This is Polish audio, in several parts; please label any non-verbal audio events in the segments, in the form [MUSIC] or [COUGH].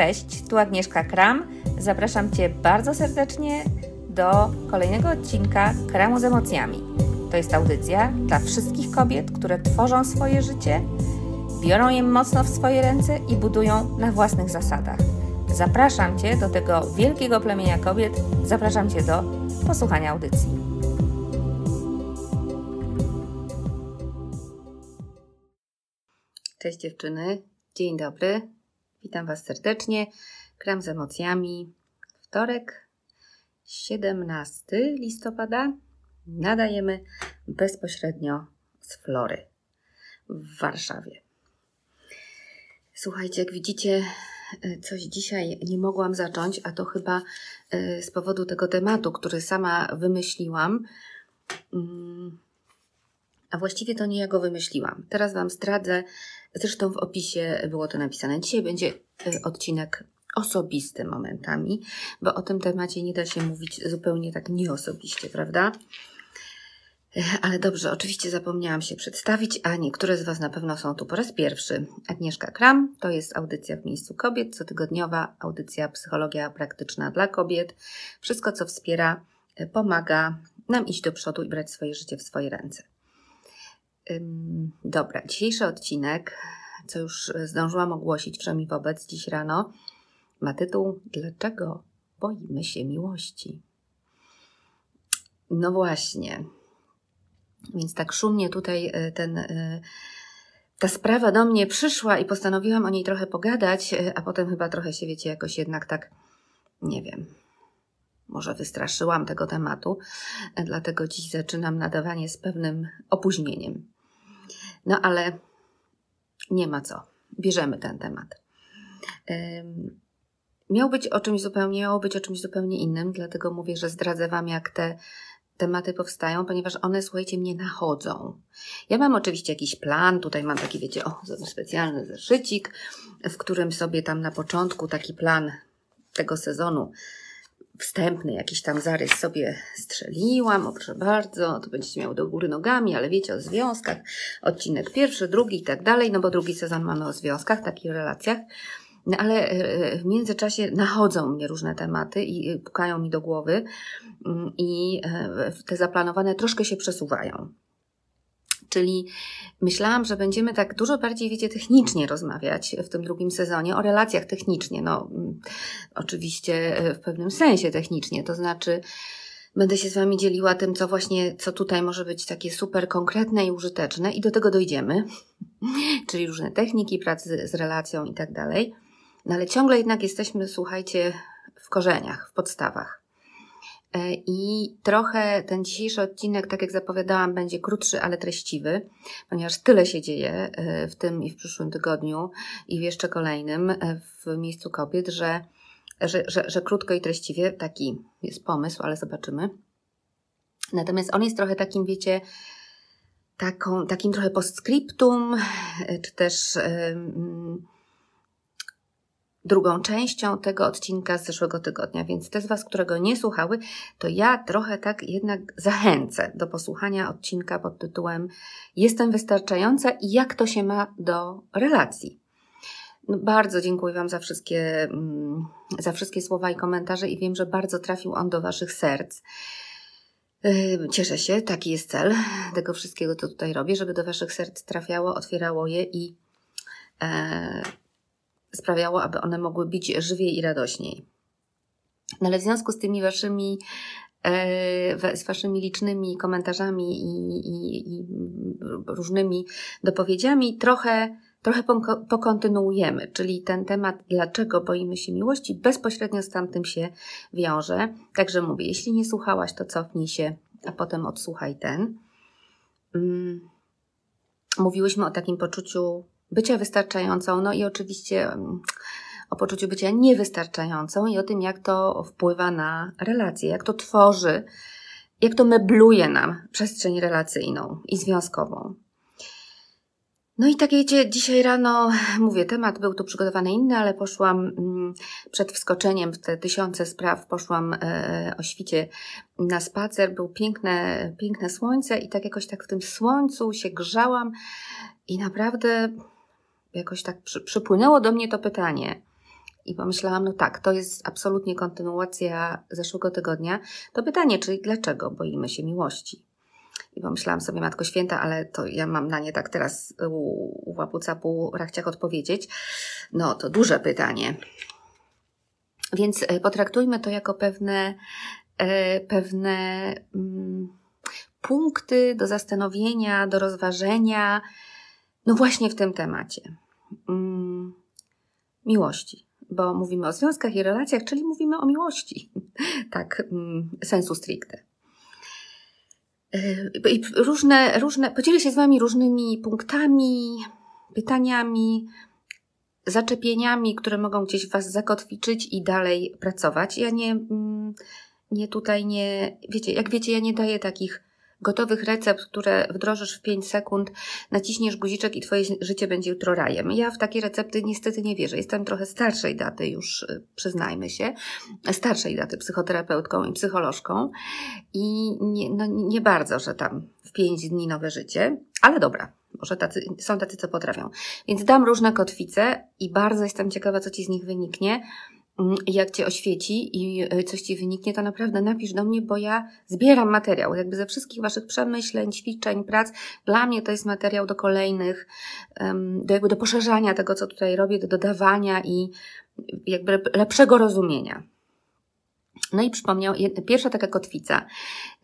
Cześć, tu Agnieszka Kram. Zapraszam Cię bardzo serdecznie do kolejnego odcinka Kramu z emocjami. To jest audycja dla wszystkich kobiet, które tworzą swoje życie, biorą je mocno w swoje ręce i budują na własnych zasadach. Zapraszam Cię do tego wielkiego plemienia kobiet, zapraszam Cię do posłuchania audycji. Cześć dziewczyny, dzień dobry, witam Was serdecznie. Kram z emocjami, wtorek, 17 listopada. Nadajemy bezpośrednio z Flory w Warszawie. Słuchajcie, jak widzicie, coś dzisiaj nie mogłam zacząć, a to chyba e, z powodu tego tematu, który sama wymyśliłam. Mm, a właściwie to nie ja go wymyśliłam. Teraz Wam zdradzę, zresztą w opisie było to napisane. Dzisiaj będzie e, odcinek osobisty momentami, bo o tym temacie nie da się mówić zupełnie tak nieosobiście, prawda? Ale dobrze, oczywiście zapomniałam się przedstawić, a niektóre z Was na pewno są tu po raz pierwszy. Agnieszka Kram to jest audycja w miejscu kobiet, cotygodniowa audycja Psychologia Praktyczna dla Kobiet. Wszystko, co wspiera, e, pomaga nam iść do przodu i brać swoje życie w swoje ręce. Dobra, dzisiejszy odcinek, co już zdążyłam ogłosić wszemi wobec dziś rano, ma tytuł Dlaczego boimy się miłości? No właśnie, więc tak szumnie tutaj e, ten, e, ta sprawa do mnie przyszła i postanowiłam o niej trochę pogadać, e, a potem chyba trochę się, wiecie, jakoś jednak tak, nie wiem, może wystraszyłam tego tematu, dlatego dziś zaczynam nadawanie z pewnym opóźnieniem. No ale nie ma co, bierzemy ten temat. Miał być o czymś zupełnie, miało być o czymś zupełnie innym, dlatego mówię, że zdradzę Wam, jak te tematy powstają, ponieważ one, słuchajcie, mnie nachodzą. Ja mam oczywiście jakiś plan, tutaj mam taki, wiecie, o, specjalny zeszycik, w którym sobie tam na początku taki plan tego sezonu wstępny, jakiś tam zarys sobie strzeliłam, o proszę bardzo, to będziecie miały do góry nogami, ale wiecie o związkach, odcinek pierwszy, drugi i tak dalej, no bo drugi sezon mamy o związkach, takich relacjach. No ale e, w międzyczasie nachodzą mnie różne tematy i pukają mi do głowy mm, i e, te zaplanowane troszkę się przesuwają. Czyli myślałam, że będziemy tak dużo bardziej, wiecie, technicznie rozmawiać w tym drugim sezonie, o relacjach technicznie. No, mm, oczywiście e, w pewnym sensie technicznie, to znaczy, będę się z Wami dzieliła tym, co właśnie, co tutaj może być takie super konkretne i użyteczne, i do tego dojdziemy, [LAUGHS] czyli różne techniki pracy z relacją i tak dalej. No ale ciągle jednak jesteśmy, słuchajcie, w korzeniach, w podstawach. E, I trochę ten dzisiejszy odcinek, tak jak zapowiadałam, będzie krótszy, ale treściwy, ponieważ tyle się dzieje e, w tym i w przyszłym tygodniu i w jeszcze kolejnym e, w miejscu kobiet, że, że, że, że krótko i treściwie taki jest pomysł, ale zobaczymy. Natomiast on jest trochę takim, wiecie, taką, takim trochę postscriptum, czy też. Yy, drugą częścią tego odcinka z zeszłego tygodnia. Więc te z Was, które go nie słuchały, to ja trochę tak jednak zachęcę do posłuchania odcinka pod tytułem Jestem wystarczająca i jak to się ma do relacji. No, bardzo dziękuję Wam za wszystkie, mm, za wszystkie słowa i komentarze i wiem, że bardzo trafił on do Waszych serc. Yy, cieszę się, taki jest cel tego wszystkiego, co tutaj robię, żeby do Waszych serc trafiało, otwierało je i e, sprawiało, aby one mogły bić żywiej i radośniej. No ale w związku z tymi waszymi, e, z waszymi licznymi komentarzami i, i, i różnymi dopowiedziami, trochę, trochę pokontynuujemy, czyli ten temat, dlaczego boimy się miłości, bezpośrednio z tamtym się wiąże. Także mówię, jeśli nie słuchałaś, to cofnij się, a potem odsłuchaj ten. Mm. Mówiłyśmy o takim poczuciu bycia wystarczającą, no i oczywiście mm, o poczuciu bycia niewystarczającą i o tym, jak to wpływa na relacje, jak to tworzy, jak to mebluje nam przestrzeń relacyjną i związkową. No i tak wiecie, dzisiaj rano, mówię, temat był tu przygotowany inny, ale poszłam mm, przed wskoczeniem w te tysiące spraw, poszłam e, o świcie na spacer, było piękne, piękne słońce i tak jakoś tak w tym słońcu się grzałam i naprawdę jakoś tak przy, przypłynęło do mnie to pytanie, I pomyślałam, no tak, to jest absolutnie kontynuacja zeszłego tygodnia. To pytanie, czyli dlaczego boimy się miłości? I pomyślałam sobie, Matko Święta, ale to ja mam na nie tak teraz u, u łapu capu rachciach odpowiedzieć. No, to duże pytanie. Więc e, potraktujmy to jako pewne, e, pewne mm, punkty do zastanowienia, do rozważenia, no właśnie w tym temacie. Mm, miłości bo mówimy o związkach i relacjach, czyli mówimy o miłości. [LAUGHS] tak, mm, sensu stricte. Y, I różne, różne, podzielę się z Wami różnymi punktami, pytaniami, zaczepieniami, które mogą gdzieś Was zakotwiczyć i dalej pracować. Ja nie, mm, nie tutaj nie, wiecie, jak wiecie, ja nie daję takich gotowych recept, które wdrożysz w 5 sekund, naciśniesz guziczek i Twoje życie będzie jutro rajem. Ja w takie recepty niestety nie wierzę. Jestem trochę starszej daty już, y, przyznajmy się, starszej daty psychoterapeutką i psycholożką i nie, no, nie bardzo, że tam w 5 dni nowe życie, ale dobra, może tacy, są tacy, co potrafią. Więc dam różne kotwice i bardzo jestem ciekawa, co Ci z nich wyniknie. Mm, jak Cię oświeci i e, coś Ci wyniknie, to naprawdę napisz do mnie, bo ja zbieram materiał. Jakby ze wszystkich Waszych przemyśleń, ćwiczeń, prac, dla mnie to jest materiał do kolejnych, do jakby do poszerzania tego, co tutaj robię, do dodawania i jakby lepszego rozumienia. No i przypomniał, pierwsza taka kotwica,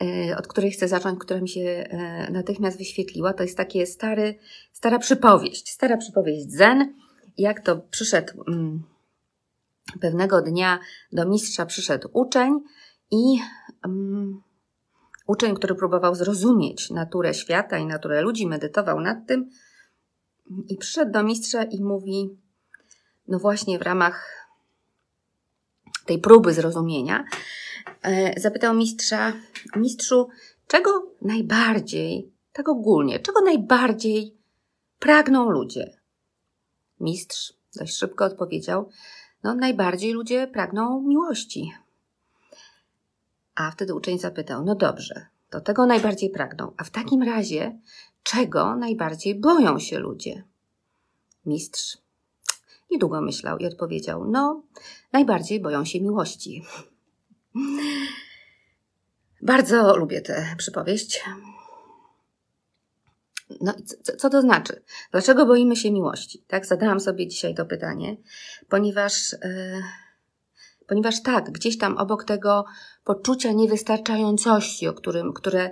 e, od której chcę zacząć, która mi się e, natychmiast wyświetliła, to jest takie stary, stara przypowieść, stara przypowieść Zen, jak to przyszedł mm, Pewnego dnia do mistrza przyszedł uczeń i um, uczeń, który próbował zrozumieć naturę świata i naturę ludzi, medytował nad tym i przyszedł do mistrza i mówi, no właśnie w ramach tej próby zrozumienia, e, zapytał mistrza, mistrzu, czego najbardziej, tak ogólnie, czego najbardziej pragną ludzie? Mistrz dość szybko odpowiedział, no, najbardziej ludzie pragną miłości. A wtedy uczeń zapytał: No dobrze, to tego najbardziej pragną. A w takim razie, czego najbardziej boją się ludzie? Mistrz niedługo myślał i odpowiedział: No, najbardziej boją się miłości. [LAUGHS] Bardzo lubię tę przypowieść. No i co, co, to znaczy? Dlaczego boimy się miłości? Tak, zadałam sobie dzisiaj to pytanie, ponieważ, yy, ponieważ tak, gdzieś tam obok tego poczucia niewystarczającości, o którym, które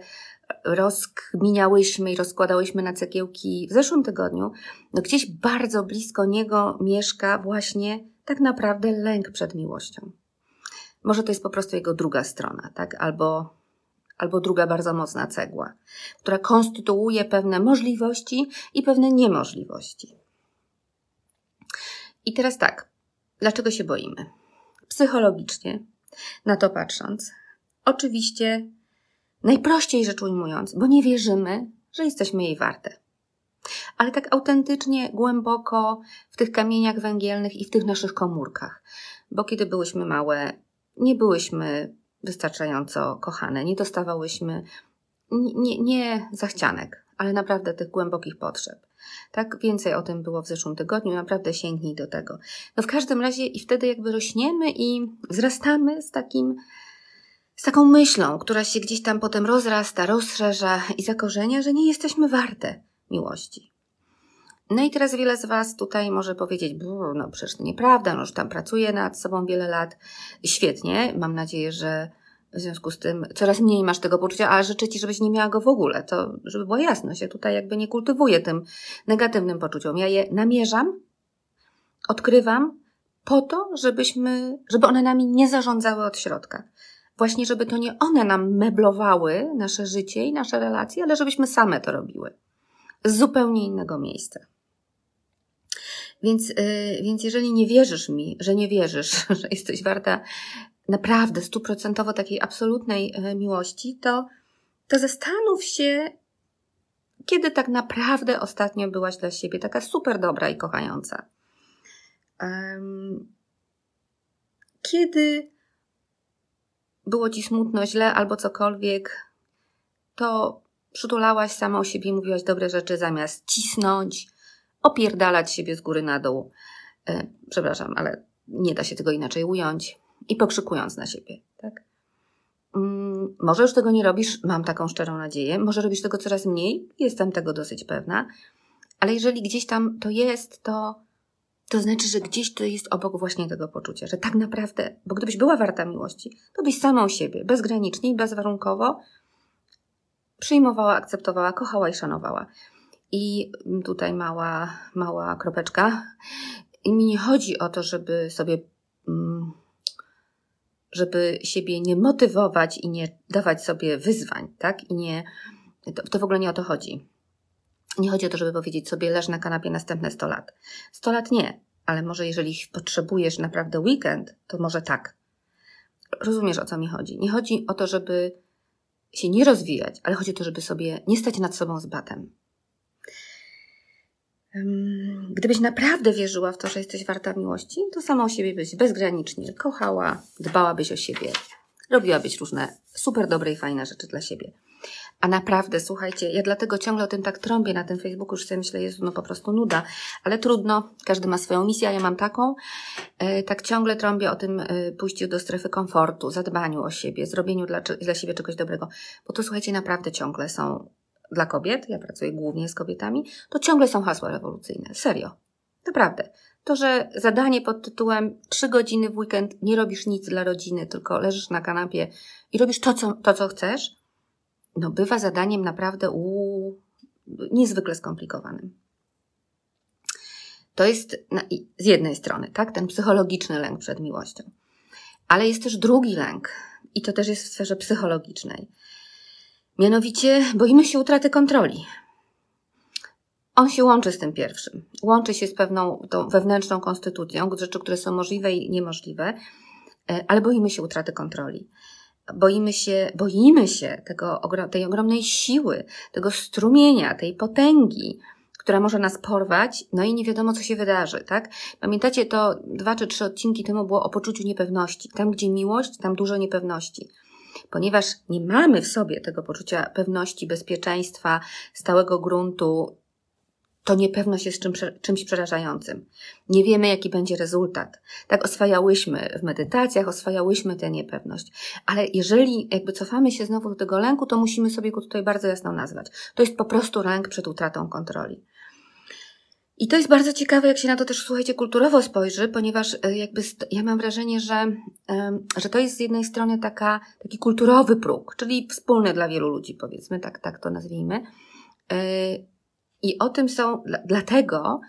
rozkminiałyśmy i rozkładałyśmy na cegiełki w zeszłym tygodniu, no gdzieś bardzo blisko niego mieszka właśnie tak naprawdę lęk przed miłością. Może to jest po prostu jego druga strona, tak? Albo albo druga bardzo mocna cegła, która konstytuuje pewne możliwości i pewne niemożliwości. I teraz tak, dlaczego się boimy? Psychologicznie, na to patrząc, oczywiście najprościej rzecz ujmując, bo nie wierzymy, że jesteśmy jej warte. Ale tak autentycznie, głęboko w tych kamieniach węgielnych i w tych naszych komórkach. Bo kiedy byłyśmy małe, nie byłyśmy wystarczająco kochane. Nie dostawałyśmy nie, nie zachcianek, ale naprawdę tych głębokich potrzeb. Tak, więcej o tym było w zeszłym tygodniu, naprawdę sięgnij do tego. No w każdym razie i wtedy jakby rośniemy i wzrastamy z takim, z taką myślą, która się gdzieś tam potem rozrasta, rozszerza i zakorzenia, że nie jesteśmy warte miłości. No i teraz wiele z Was tutaj może powiedzieć, no przecież to nieprawda, no już tam pracuję nad sobą wiele lat. Świetnie, mam nadzieję, że w związku z tym coraz mniej masz tego poczucia, a życzę Ci, żebyś nie miała go w ogóle. To, żeby była jasność, ja tutaj jakby nie kultywuję tym negatywnym poczuciom. Ja je namierzam, odkrywam po to, żebyśmy, żeby one nami nie zarządzały od środka. Właśnie, żeby to nie one nam meblowały nasze życie i nasze relacje, ale żebyśmy same to robiły. Z zupełnie innego miejsca. Więc, yy, więc jeżeli nie wierzysz mi, że nie wierzysz, [LAUGHS] że jesteś warta naprawdę stuprocentowo takiej absolutnej yy, miłości, to, to zastanów się, kiedy tak naprawdę ostatnio byłaś dla siebie taka super dobra i kochająca. Kiedy było ci smutno, źle albo cokolwiek, to przytulałaś samą siebie i mówiłaś dobre rzeczy zamiast cisnąć, opierdalać siebie z góry na dół. E, przepraszam, ale nie da się tego inaczej ująć, i pokrzykując na siebie, tak? Mm, może już tego nie robisz, mam taką szczerą nadzieję, może robisz tego coraz mniej, jestem tego dosyć pewna, ale jeżeli gdzieś tam to jest, to, to znaczy, że gdzieś to jest obok właśnie tego poczucia, że tak naprawdę, bo gdybyś była warta miłości, to byś samą siebie, bezgranicznie i bezwarunkowo przyjmowała, akceptowała, kochała i szanowała. I tutaj mała, mała kropeczka. I mi nie chodzi o to, żeby sobie, mm, żeby siebie nie motywować i nie dawać sobie wyzwań, tak? I nie, to, to w ogóle nie o to chodzi. Nie chodzi o to, żeby powiedzieć sobie, leż na kanapie następne 100 lat. 100 lat nie, ale może jeżeli potrzebujesz naprawdę weekend, to może tak. Rozumiesz, o co mi chodzi. Nie chodzi o to, żeby się nie rozwijać, ale chodzi o to, żeby sobie nie stać nad sobą z batem. Gdybyś naprawdę wierzyła w to, że jesteś warta miłości, to sama o siebie byś bezgranicznie kochała, dbałabyś o siebie, robiłabyś różne super dobre i fajne rzeczy dla siebie. A naprawdę, słuchajcie, ja dlatego ciągle o tym tak trąbię na tym Facebooku, już sobie myślę, jest no po prostu nuda, ale trudno, każdy ma swoją misję, a ja mam taką. E, tak ciągle trąbię o tym e, pójściu do strefy komfortu, zadbaniu o siebie, zrobieniu dla, dla siebie czegoś dobrego, bo to słuchajcie, naprawdę ciągle są dla kobiet, ja pracuję głównie z kobietami, to ciągle są hasła rewolucyjne. Serio. Naprawdę. To, że zadanie pod tytułem trzy godziny w weekend nie robisz nic dla rodziny, tylko leżysz na kanapie i robisz to, co, to, co chcesz, no bywa zadaniem naprawdę uu, niezwykle skomplikowanym. To jest na, z jednej strony, tak, ten psychologiczny lęk przed miłością. Ale jest też drugi lęk, i to też jest w sferze psychologicznej. Mianowicie boimy się utraty kontroli. On się łączy z tym pierwszym. Łączy się z pewną tą wewnętrzną konstytucją, rzeczy, które są możliwe i niemożliwe, e, ale boimy się utraty kontroli boimy się, boimy się tego, tej ogromnej siły, tego strumienia, tej potęgi, która może nas porwać, no i nie wiadomo, co się wydarzy, tak? Pamiętacie, to dwa czy trzy odcinki temu było o poczuciu niepewności. Tam, gdzie miłość, tam dużo niepewności. Ponieważ nie mamy w sobie tego poczucia pewności, bezpieczeństwa, stałego gruntu, to niepewność jest czym, czymś przerażającym. Nie wiemy, jaki będzie rezultat. Tak oswajałyśmy w medytacjach, oswajałyśmy tę niepewność. Ale jeżeli jakby cofamy się znowu do tego lęku, to musimy sobie go tutaj bardzo jasno nazwać. To jest po prostu lęk przed utratą kontroli. I to jest bardzo ciekawe, jak się na to też, słuchajcie, kulturowo spojrzy, ponieważ e, jakby ja mam wrażenie, że, że to jest z jednej strony taka, taki kulturowy próg, czyli wspólny dla wielu ludzi, powiedzmy, tak, tak to nazwijmy e, i o tym są, dlatego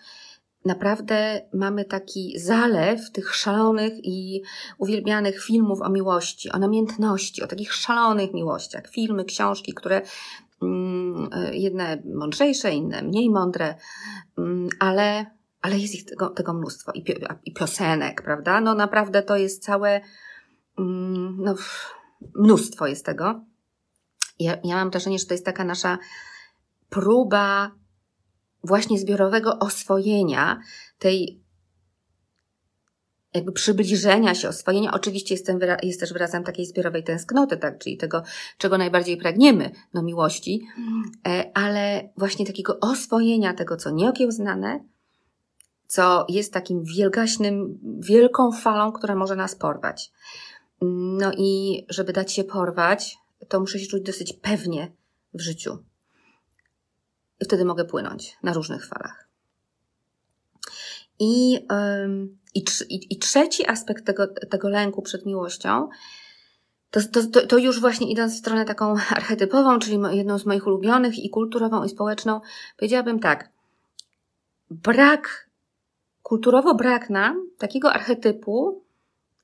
naprawdę mamy taki zalew tych szalonych i uwielbianych filmów o miłości, o namiętności, o takich szalonych miłościach. Filmy, książki, które jedne mądrzejsze, inne mniej mądre, mm, ale, ale jest ich tego, tego mnóstwo. I, I piosenek, prawda? No naprawdę to jest całe, mm, no, mnóstwo jest tego. Ja, ja mam wrażenie, że to jest taka nasza próba właśnie zbiorowego oswojenia tej jakby przybliżenia się, oswojenia, oczywiście jest, ten, jest też wyrazem takiej zbiorowej tęsknoty, tak, czyli tego, czego najbardziej pragniemy, no miłości, e, ale właśnie takiego oswojenia tego, co nieokiełznane, co jest takim wielgaśnym, wielką falą, która może nas porwać. No i żeby dać się porwać, to muszę się czuć dosyć pewnie w życiu. I wtedy mogę płynąć na różnych falach. I, i, i, i trzeci aspekt tego, tego lęku przed miłością, to, to, to już właśnie idąc w stronę taką [LAUGHS] archetypową, czyli jedną z moich ulubionych i kulturową i społeczną, powiedziałabym tak. Brak, kulturowo brak nam takiego archetypu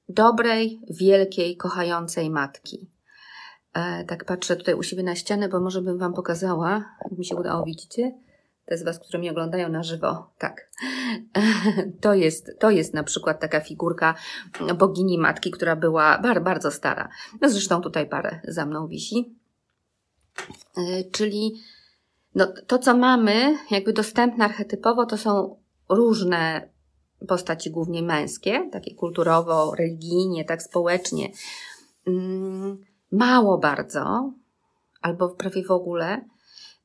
dobrej, wielkiej, kochającej matki. E, tak patrzę tutaj u siebie na ścianę, bo może bym Wam pokazała, jak mi się udało, widzicie? Te z Was, które mnie oglądają na żywo, tak. [LAUGHS] To jest, to jest na przykład taka figurka bogini matki, która była bar, bardzo stara. No zresztą tutaj parę za mną wisi. E, czyli no, to, co mamy, jakby dostępne archetypowo, to są różne postaci, głównie męskie, takie kulturowo, religijnie, tak społecznie. Mm, mało bardzo, albo prawie w ogóle,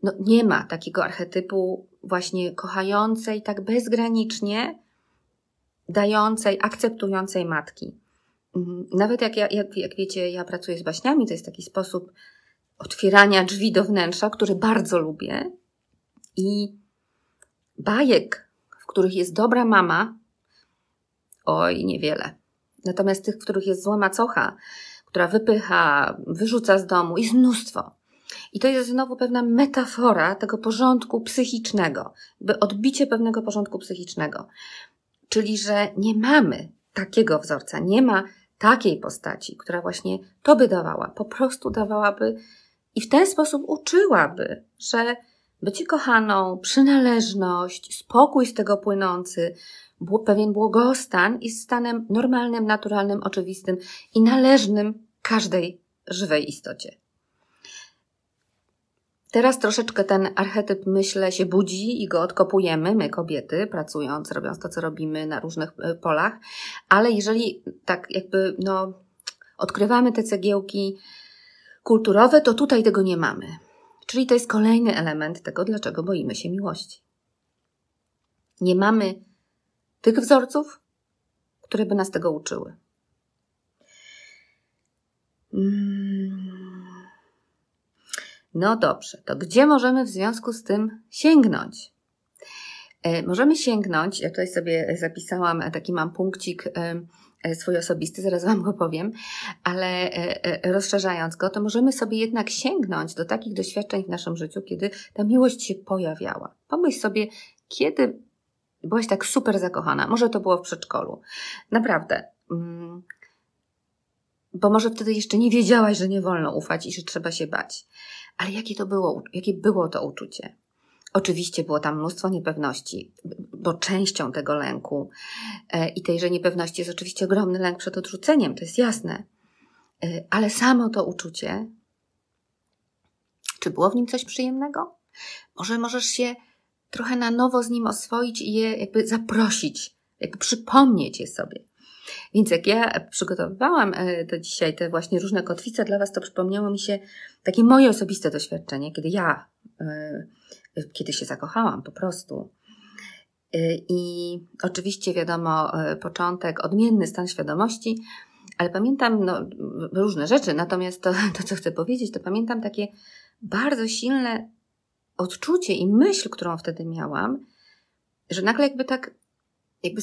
no nie ma takiego archetypu właśnie kochającej tak bezgranicznie dającej, akceptującej matki. Mm, nawet jak, ja, jak, jak wiecie, ja pracuję z baśniami, to jest taki sposób otwierania drzwi do wnętrza, który bardzo lubię. I bajek, w których jest dobra mama, oj, niewiele. Natomiast tych, w których jest zła macocha, która wypycha, wyrzuca z domu, jest mnóstwo. I to jest znowu pewna metafora tego porządku psychicznego, by odbicie pewnego porządku psychicznego. Czyli, że nie mamy takiego wzorca, nie ma takiej postaci, która właśnie to by dawała, po prostu dawałaby i w ten sposób uczyłaby, że bycie kochaną, przynależność, spokój z tego płynący, pewien błogostan jest stanem normalnym, naturalnym, oczywistym i należnym każdej żywej istocie. Teraz troszeczkę ten archetyp, myślę, się budzi i go odkopujemy, my kobiety, pracując, robiąc to, co robimy na różnych e, polach, ale jeżeli tak jakby, no, odkrywamy te cegiełki kulturowe, to tutaj tego nie mamy. Czyli to jest kolejny element tego, dlaczego boimy się miłości. Nie mamy tych wzorców, które by nas tego uczyły. Hmm. No dobrze, to gdzie możemy w związku z tym sięgnąć? E, możemy sięgnąć, ja tutaj sobie zapisałam, taki mam punkcik e, swój osobisty, zaraz Wam go powiem, ale e, rozszerzając go, to możemy sobie jednak sięgnąć do takich doświadczeń w naszym życiu, kiedy ta miłość się pojawiała. Pomyśl sobie, kiedy byłaś tak super zakochana, może to było w przedszkolu, naprawdę. Mm, bo może wtedy jeszcze nie wiedziałaś, że nie wolno ufać i że trzeba się bać. Ale jakie to było, jakie było to uczucie? Oczywiście było tam mnóstwo niepewności, bo częścią tego lęku e, i tejże niepewności jest oczywiście ogromny lęk przed odrzuceniem, to jest jasne. E, ale samo to uczucie, czy było w nim coś przyjemnego? Może możesz się trochę na nowo z nim oswoić i je jakby zaprosić, jakby przypomnieć je sobie. Więc jak ja przygotowywałam e, do dzisiaj te właśnie różne kotwice dla Was, to przypomniało mi się takie moje osobiste doświadczenie, kiedy ja, e, kiedy się zakochałam po prostu. E, I oczywiście wiadomo, początek, odmienny stan świadomości, ale pamiętam no, różne rzeczy, natomiast to, to, co chcę powiedzieć, to pamiętam takie bardzo silne odczucie i myśl, którą wtedy miałam, że nagle jakby tak, jakby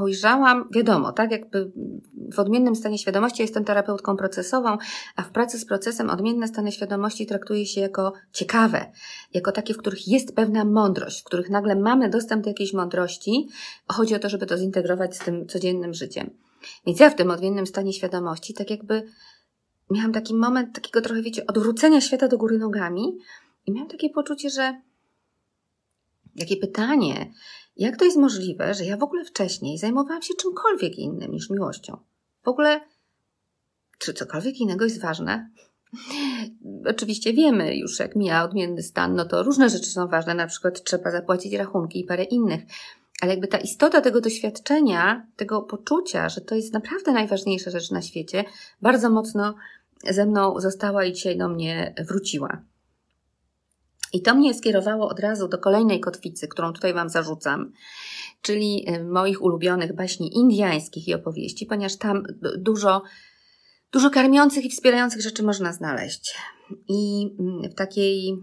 spojrzałam, wiadomo, tak, jakby w odmiennym stanie świadomości jestem terapeutką procesową, a w pracy z procesem odmienne stany świadomości traktuje się jako ciekawe, jako takie, w których jest pewna mądrość, w których nagle mamy dostęp do jakiejś mądrości. Chodzi o to, żeby to zintegrować z tym codziennym życiem. Więc ja w tym odmiennym stanie świadomości, tak jakby miałam taki moment takiego trochę, wiecie, odwrócenia świata do góry nogami i miałam takie poczucie, że jakie pytanie, jak to jest możliwe, że ja w ogóle wcześniej zajmowałam się czymkolwiek innym niż miłością? W ogóle, czy cokolwiek innego jest ważne? [LAUGHS] Oczywiście wiemy już, jak mija odmienny stan, no to różne rzeczy są ważne, na przykład trzeba zapłacić rachunki i parę innych. Ale jakby ta istota tego doświadczenia, tego poczucia, że to jest naprawdę najważniejsza rzecz na świecie, bardzo mocno ze mną została i dzisiaj do mnie wróciła. I to mnie skierowało od razu do kolejnej kotwicy, którą tutaj Wam zarzucam, czyli y, moich ulubionych baśni indyjskich i opowieści, ponieważ tam dużo, dużo karmiących i wspierających rzeczy można znaleźć. I mm, w takiej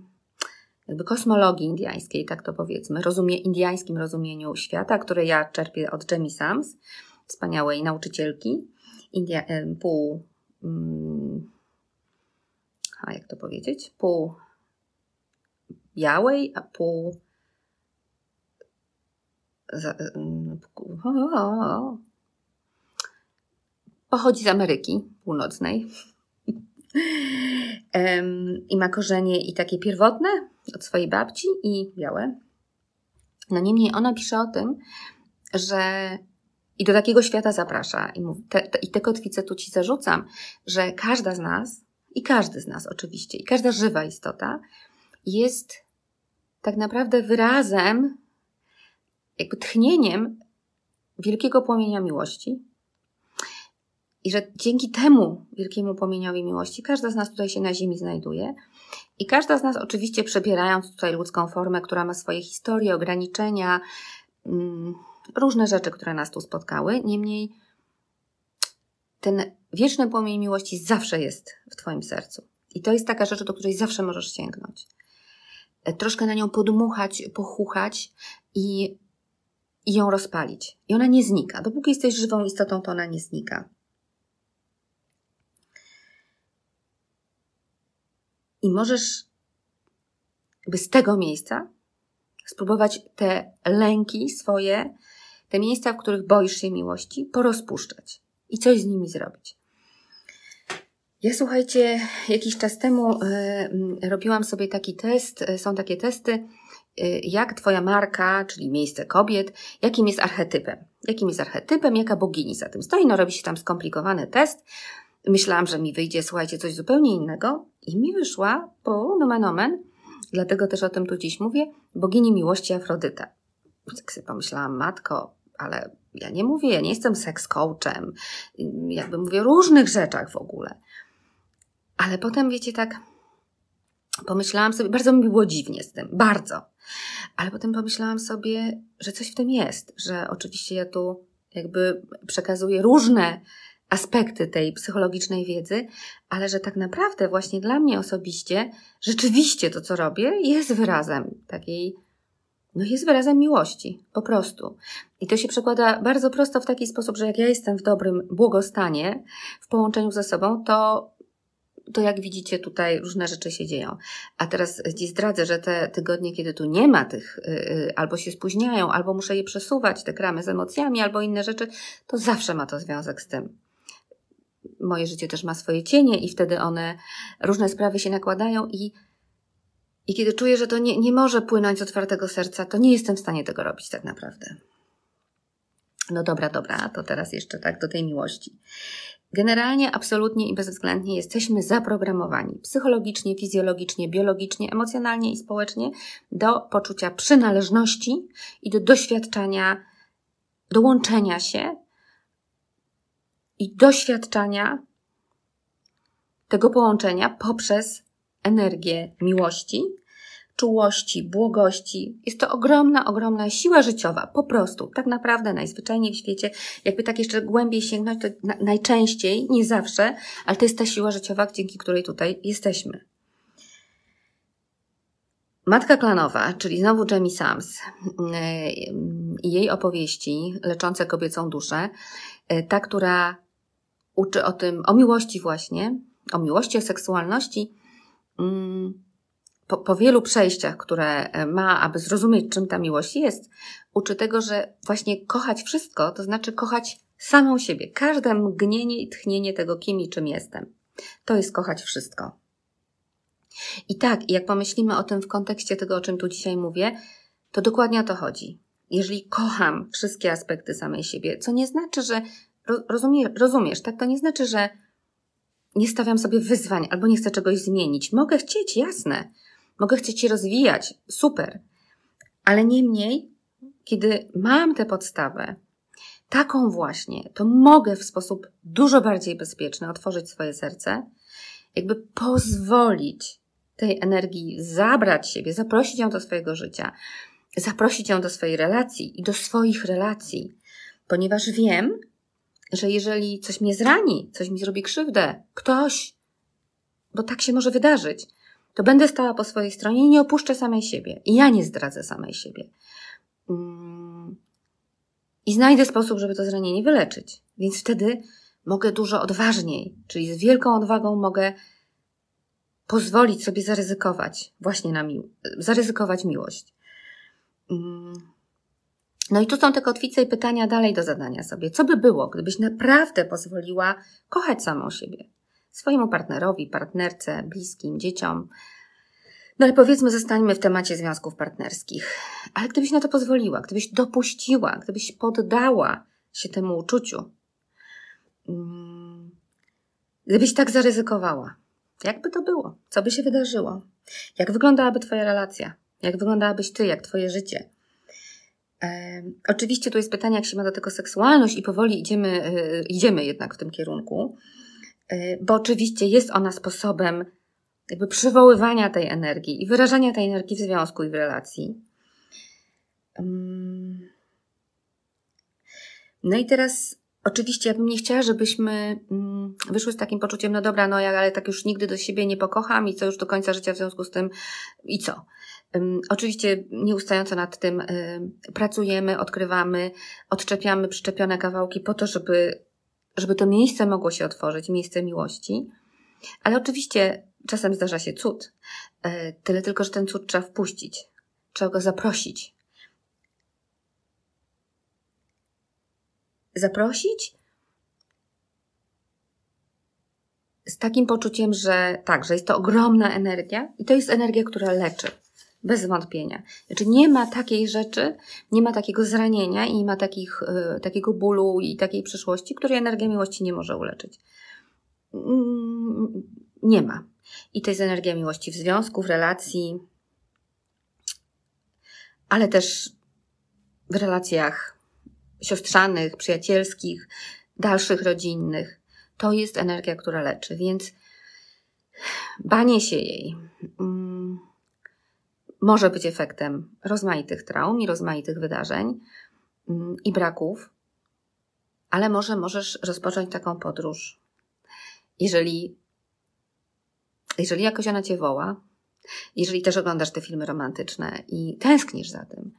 jakby kosmologii indyjskiej, tak to powiedzmy, rozumie, indyjskim rozumieniu świata, które ja czerpię od Jamie Sams, wspaniałej nauczycielki, India, pół, mm, a jak to powiedzieć, pół białej, a pół. Pochodzi z Ameryki Północnej. [LAUGHS] I ma korzenie i takie pierwotne od swojej babci i białe. No niemniej ona pisze o tym, że i do takiego świata zaprasza. I, mów, te, te, I te kotwice tu ci zarzucam, że każda z nas, i każdy z nas oczywiście, i każda żywa istota jest tak naprawdę wyrazem, jakby tchnieniem wielkiego płomienia miłości. I że dzięki temu wielkiemu płomieniowi miłości każda z nas tutaj się na ziemi znajduje. I każda z nas, oczywiście przebierając tutaj ludzką formę, która ma swoje historie, ograniczenia, mm, różne rzeczy, które nas tu spotkały. Niemniej ten wieczny płomień miłości zawsze jest w Twoim sercu. I to jest taka rzecz, do której zawsze możesz sięgnąć. Troszkę na nią podmuchać, pochuchać i, i ją rozpalić. I ona nie znika. Dopóki jesteś żywą istotą, to ona nie znika. I możesz by z tego miejsca spróbować te lęki swoje, te miejsca, w których boisz się miłości, porozpuszczać i coś z nimi zrobić. Ja słuchajcie, jakiś czas temu y, robiłam sobie taki test, e, są takie testy, y, jak Twoja marka, czyli miejsce kobiet, jakim jest archetypem. Jakim jest archetypem, jaka bogini za tym stoi. No robi się tam skomplikowany test. Myślałam, że mi wyjdzie, słuchajcie, coś zupełnie innego i mi wyszła po nomen omen, dlatego też o tym tu dziś mówię, bogini miłości Afrodyta. Tak sobie pomyślałam, matko, ale ja nie mówię, ja nie jestem seks coachem, jakby mówię o różnych rzeczach w ogóle. Ale potem, wiecie, tak pomyślałam sobie, bardzo mi było dziwnie z tym, bardzo. Ale potem pomyślałam sobie, że coś w tym jest, że oczywiście ja tu jakby przekazuję różne aspekty tej psychologicznej wiedzy, ale że tak naprawdę właśnie dla mnie osobiście rzeczywiście to, co robię, jest wyrazem takiej, no jest wyrazem miłości, po prostu. I to się przekłada bardzo prosto w taki sposób, że jak ja jestem w dobrym błogostanie, w połączeniu ze sobą, to to jak widzicie tutaj różne rzeczy się dzieją. A teraz Ci zdradzę, że te tygodnie, kiedy tu nie ma tych, yy, albo się spóźniają, albo muszę je przesuwać, te kramy z emocjami, albo inne rzeczy, to zawsze ma to związek z tym. Moje życie też ma swoje cienie i wtedy one, różne sprawy się nakładają i i kiedy czuję, że to nie, nie może płynąć z otwartego serca, to nie jestem w stanie tego robić tak naprawdę. No dobra, dobra, to teraz jeszcze tak do tej miłości. Generalnie, absolutnie i bezwzględnie jesteśmy zaprogramowani psychologicznie, fizjologicznie, biologicznie, emocjonalnie i społecznie do poczucia przynależności i do doświadczania, dołączenia się i doświadczania tego połączenia poprzez energię miłości, czułości, błogości. Jest to ogromna, ogromna siła życiowa, po prostu, tak naprawdę najzwyczajniej w świecie. Jakby tak jeszcze głębiej sięgnąć, to na, najczęściej, nie zawsze, ale to jest ta siła życiowa, dzięki której tutaj jesteśmy. Matka klanowa, czyli znowu Jamie Sams yy, i jej opowieści leczące kobiecą duszę, yy, ta, która uczy o tym, o miłości właśnie, o miłości, o seksualności, mm, po, po wielu przejściach, które e, ma, aby zrozumieć, czym ta miłość jest, uczy tego, że właśnie kochać wszystko, to znaczy kochać samą siebie, każde mgnienie i tchnienie tego, kim i czym jestem. To jest kochać wszystko. I tak, jak pomyślimy o tym w kontekście tego, o czym tu dzisiaj mówię, to dokładnie o to chodzi. Jeżeli kocham wszystkie aspekty samej siebie, co nie znaczy, że rozumie, rozumiesz, tak? To nie znaczy, że nie stawiam sobie wyzwań albo nie chcę czegoś zmienić. Mogę chcieć, jasne, Mogę chcieć się rozwijać, super. Ale niemniej, kiedy mam tę podstawę, taką właśnie, to mogę w sposób dużo bardziej bezpieczny otworzyć swoje serce, jakby pozwolić tej energii zabrać siebie, zaprosić ją do swojego życia, zaprosić ją do swojej relacji i do swoich relacji, ponieważ wiem, że jeżeli coś mnie zrani, coś mi zrobi krzywdę, ktoś, bo tak się może wydarzyć, to będę stała po swojej stronie i nie opuszczę samej siebie. I ja nie zdradzę samej siebie. Mm. I znajdę sposób, żeby to zranienie wyleczyć. Więc wtedy mogę dużo odważniej, czyli z wielką odwagą mogę pozwolić sobie zaryzykować właśnie na mił zaryzykować miłość. Mm. No i tu są te kotwice i pytania dalej do zadania sobie. Co by było, gdybyś naprawdę pozwoliła kochać samą siebie? Swojemu partnerowi, partnerce, bliskim, dzieciom. No ale powiedzmy, zostańmy w temacie związków partnerskich. Ale gdybyś na to pozwoliła, gdybyś dopuściła, gdybyś poddała się temu uczuciu, mm, gdybyś tak zaryzykowała, jakby to było? Co by się wydarzyło? Jak wyglądałaby Twoja relacja? Jak wyglądałabyś Ty, jak Twoje życie? Oczywiście tu jest pytanie, jak się ma do tego seksualność i powoli idziemy, e, idziemy jednak w tym kierunku. Y, bo oczywiście jest ona sposobem jakby przywoływania tej energii i wyrażania tej energii w związku i w relacji. No i teraz oczywiście ja bym nie chciała, żebyśmy mm, wyszły z takim poczuciem, no dobra, no ja ale tak już nigdy do siebie nie pokocham i co już do końca życia w związku z tym i co. Oczywiście nieustająco nad tym um, pracujemy, odkrywamy, odczepiamy przyczepione kawałki po to, żeby, żeby to miejsce mogło się otworzyć, miejsce miłości. Ale oczywiście czasem zdarza się cud. E, tyle tylko, że ten cud trzeba wpuścić. Trzeba go zaprosić. Zaprosić z takim poczuciem, że tak, że jest to ogromna energia i to jest energia, która leczy. Bez wątpienia. Znaczy nie ma takiej rzeczy, nie ma takiego zranienia i nie ma takich, y, takiego bólu i takiej przyszłości, której energia miłości nie może uleczyć. Mm, nie ma. I to jest energia miłości w związku, w relacji, ale też w relacjach siostrzanych, przyjacielskich, dalszych rodzinnych. To jest energia, która leczy, więc banie się jej mm, może być efektem rozmaitych traum i rozmaitych wydarzeń mm, i braków, ale może możesz rozpocząć taką podróż, jeżeli jeżeli jakoś ona cię woła, jeżeli też oglądasz te filmy romantyczne i tęsknisz za tym,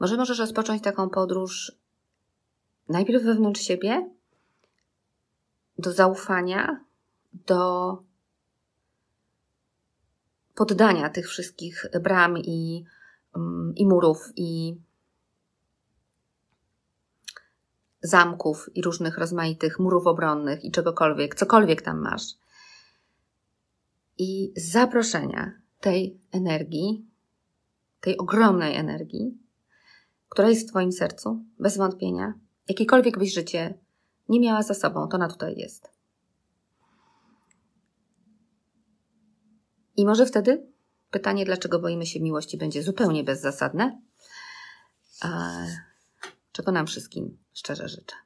może możesz rozpocząć taką podróż najpierw wewnątrz siebie, do zaufania, do poddania tych wszystkich bram i, mm, i murów, i zamków, i różnych rozmaitych murów obronnych, i czegokolwiek, cokolwiek tam masz i zaproszenia tej energii, tej ogromnej energii, która jest w Twoim sercu, bez wątpienia, jakiekolwiek byś życie nie miała za sobą, to ona tutaj jest. I może wtedy pytanie, dlaczego boimy się miłości, będzie zupełnie bezzasadne, czego nam wszystkim szczerze życzę.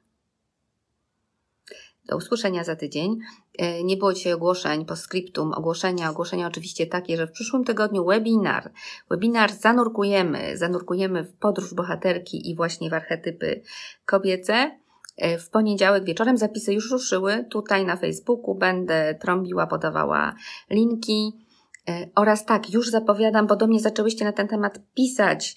Do usłyszenia za tydzień. E, nie było dzisiaj ogłoszeń po skryptum. Ogłoszenia, ogłoszenia oczywiście takie, że w przyszłym tygodniu webinar. Webinar zanurkujemy, zanurkujemy w podróż bohaterki i właśnie w archetypy kobiece. E, w poniedziałek wieczorem zapisy już ruszyły. Tutaj na Facebooku będę trąbiła, podawała linki. E, oraz tak, już zapowiadam, bo do mnie zaczęłyście na ten temat pisać,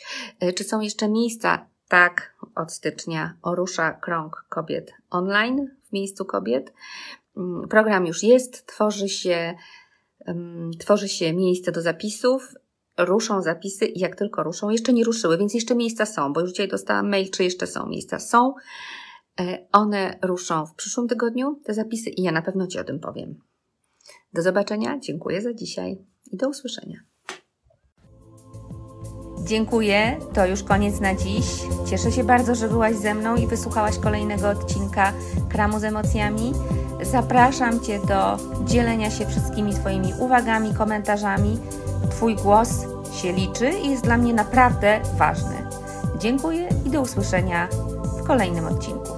czy są jeszcze miejsca. Tak, od stycznia rusza krąg kobiet online w miejscu kobiet. Mm, program już jest, tworzy się, tworzy się miejsce do zapisów, ruszą zapisy i jak tylko ruszą, jeszcze nie ruszyły, więc jeszcze miejsca są, bo już dzisiaj dostałam mail, czy jeszcze są miejsca. Są. E, one ruszą w przyszłym tygodniu, te zapisy, i ja na pewno Ci o tym powiem. Do zobaczenia, dziękuję za dzisiaj i do usłyszenia. Dziękuję, to już koniec na dziś. Cieszę się bardzo, że byłaś ze mną i wysłuchałaś kolejnego odcinka Kramu z emocjami. Zapraszam Cię do dzielenia się wszystkimi Twoimi uwagami, komentarzami. Twój głos się liczy i jest dla mnie naprawdę ważny. Dziękuję i do usłyszenia w kolejnym odcinku.